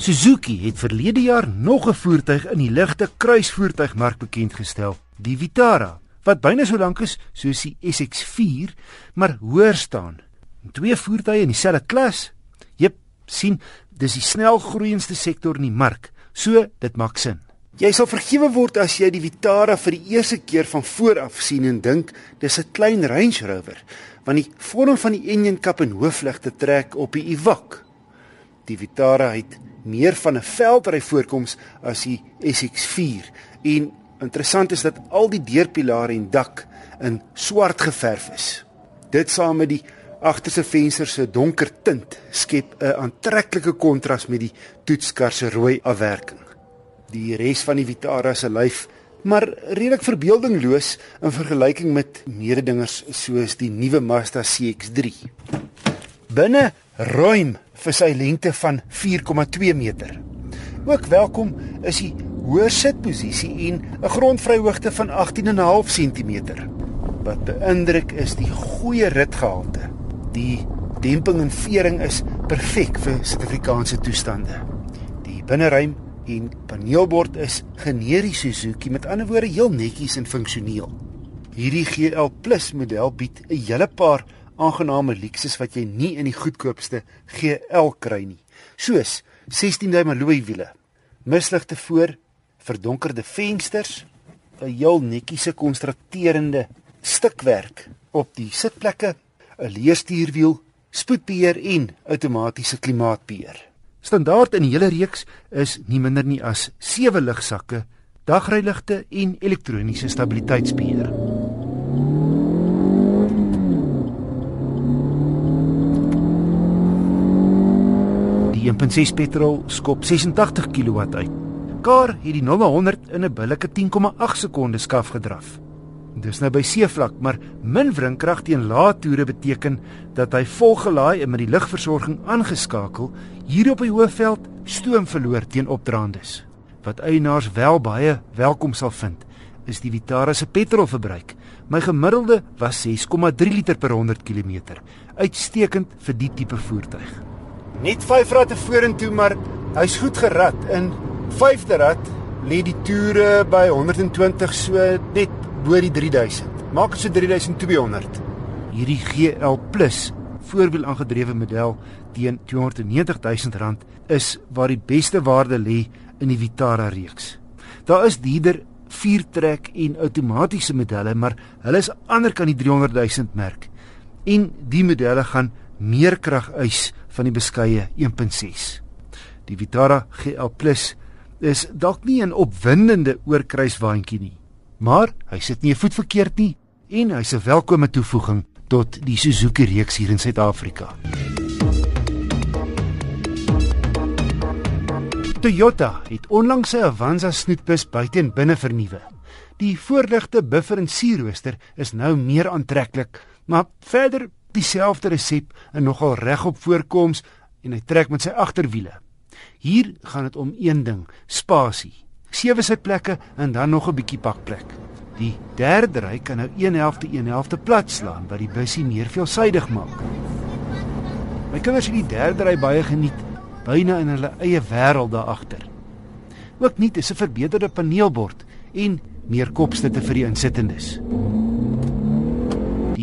Suzuki het verlede jaar nog 'n voertuig in die ligte kruisvoertuigmark bekend gestel, die Vitara, wat byna so lank is soos die SX4, maar hoër staan. Twee voertuie in dieselfde klas. Jep, sien, dis die snelgroeiendste sektor in die mark. So, dit maak sin. Jy sal vergewe word as jy die Vitara vir die eerste keer van voor af sien en dink dis 'n klein Range Rover, want die vorm van die enjin kap en hoofligte trek op die Evoque. Die Vitara het meer van 'n veldry voorkoms as die SX4 en interessant is dat al die deurpilare en dak in swart geverf is. Dit saam met die agterste vensters se donker tint skep 'n aantreklike kontras met die toetskar se rooi afwerking. Die res van die Vitara se lyf maar redelik verbeeldingloos in vergelyking met mededingers soos die nuwe Mazda CX-3. Binne ruim vir sy lengte van 4,2 meter. Ook welkom is die hoë sitposisie en 'n grondvryhoogte van 18,5 cm. Wat beïndruk is die goeie ritgehalte. Die demping en vering is perfek vir Suid-Afrikaanse toestande. Die binneruim en paneelbord is generies Suzuki, met ander woorde heel netjies en funksioneel. Hierdie GL+ model bied 'n hele paar aangename luksus wat jy nie in die goedkoopste GL kry nie. Soos 16 duim alloy wiele, misligte voor, verdonkerde vensters, 'n heel netjiese konstrukterende stukwerk op die sitplekke, 'n leerstuurwiel, spoedbeheer en outomatiese klimaatbeheer. Standaard in die hele reeks is nie minder nie as 7 ligsakke, dagryligte en elektroniese stabiliteitsbeheer. 1.6 petrol skop 86 kW uit. Kar het die 0 100 in 'n billike 10,8 sekondes skaf gedraf. Dis nou by seevlak, maar min wrinkrag teen lae toere beteken dat hy volgelaai en met die lugversorging aangeskakel hier op die Hoëveld stoom verloor teen opdraandes. Wat eienaars wel baie welkom sal vind, is die Vitara se petrolverbruik. My gemiddelde was 6,3 liter per 100 km. Uitstekend vir die tipe voertuig. Net 5 ratte vorentoe, maar hy's goed gerad. In 5de rad lê die toere by 120 so net bo die 3000. Maak dit so 3200. Hierdie GL+ voorwiel aangedrewe model teen 290 000 rand is waar die beste waarde lê in die Vitara reeks. Daar is dierder viertrek en outomatiese modelle, maar hulle is ander kan die 300 000 merk. En die modelle gaan meer krag eis van die beskeie 1.6. Die Vitara GL+ is dalk nie 'n opwindende oorkruiswaandjie nie, maar hy sit nie 'n voet verkeerd nie en hy's 'n welkome toevoeging tot die Suzuki reeks hier in Suid-Afrika. Toyota het onlangs sy Avanza snoetbus buite en binne vernuwe. Die voorligte buffer en sierrooster is nou meer aantreklik, maar verder dieselfde resep en nogal regop voorkoms en hy trek met sy agterwiele. Hier gaan dit om een ding, spasie. Sewe sitplekke en dan nog 'n bietjie pakplek. Die derde ry kan nou 1 helfte 1 helfte plat slaan wat die busie meer veelsidig maak. My kinders het die derde ry baie geniet, byna in hulle eie wêreld daar agter. Ook nie is 'n verbeterde paneelbord en meer kopstutte vir die insittendes.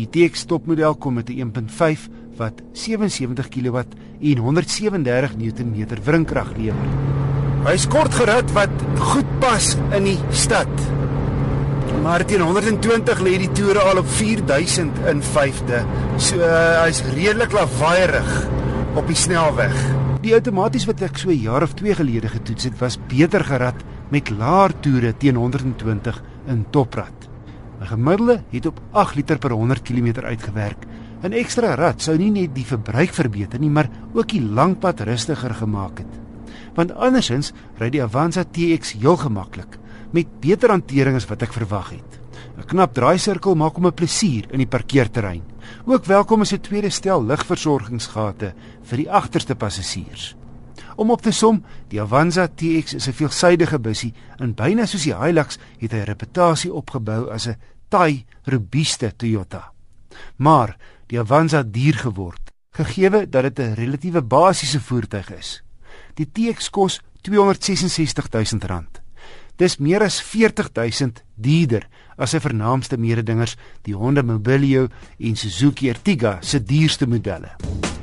Die TX topmodel kom met 'n 1.5 wat 77 kW en 137 Nm wrinkrag lewer. Hy is kort gerit wat goed pas in die stad. Maar teen 120 lê die toere al op 4000 in 5de. So uh, hy's redelik lawaaierig op die snelweg. Die outomaties wat ek so jaar of 2 gelede getoets het, was beter gerad met laer toere teen 120 in toprad. Gemiddelde het op 8 liter per 100 km uitgewerk. 'n Ekstra rad sou nie net die verbruik verbeter nie, maar ook die langpad rustiger gemaak het. Want andersins ry die Avanza TX heel gemaklik met beter hantering as wat ek verwag het. 'n Knap draaisirkel maak hom 'n plesier in die parkeerterrein. Ook welkom is 'n tweede stel ligversorgingsgate vir die agterste passasiers. Om op te som, die Avanza TX is 'n veelsidige bussie en byna soos die Hilux het hy 'n reputasie opgebou as 'n taai, robuuste Toyota. Maar die Avanza duur geword, gegee dat dit 'n relatiewe basiese voertuig is. Die TX kos R266 000. Dis meer as 40 000 duurder as sy vernaamste mededingers, die Honda Mobilio en Suzuki Ertiga se duurste modelle.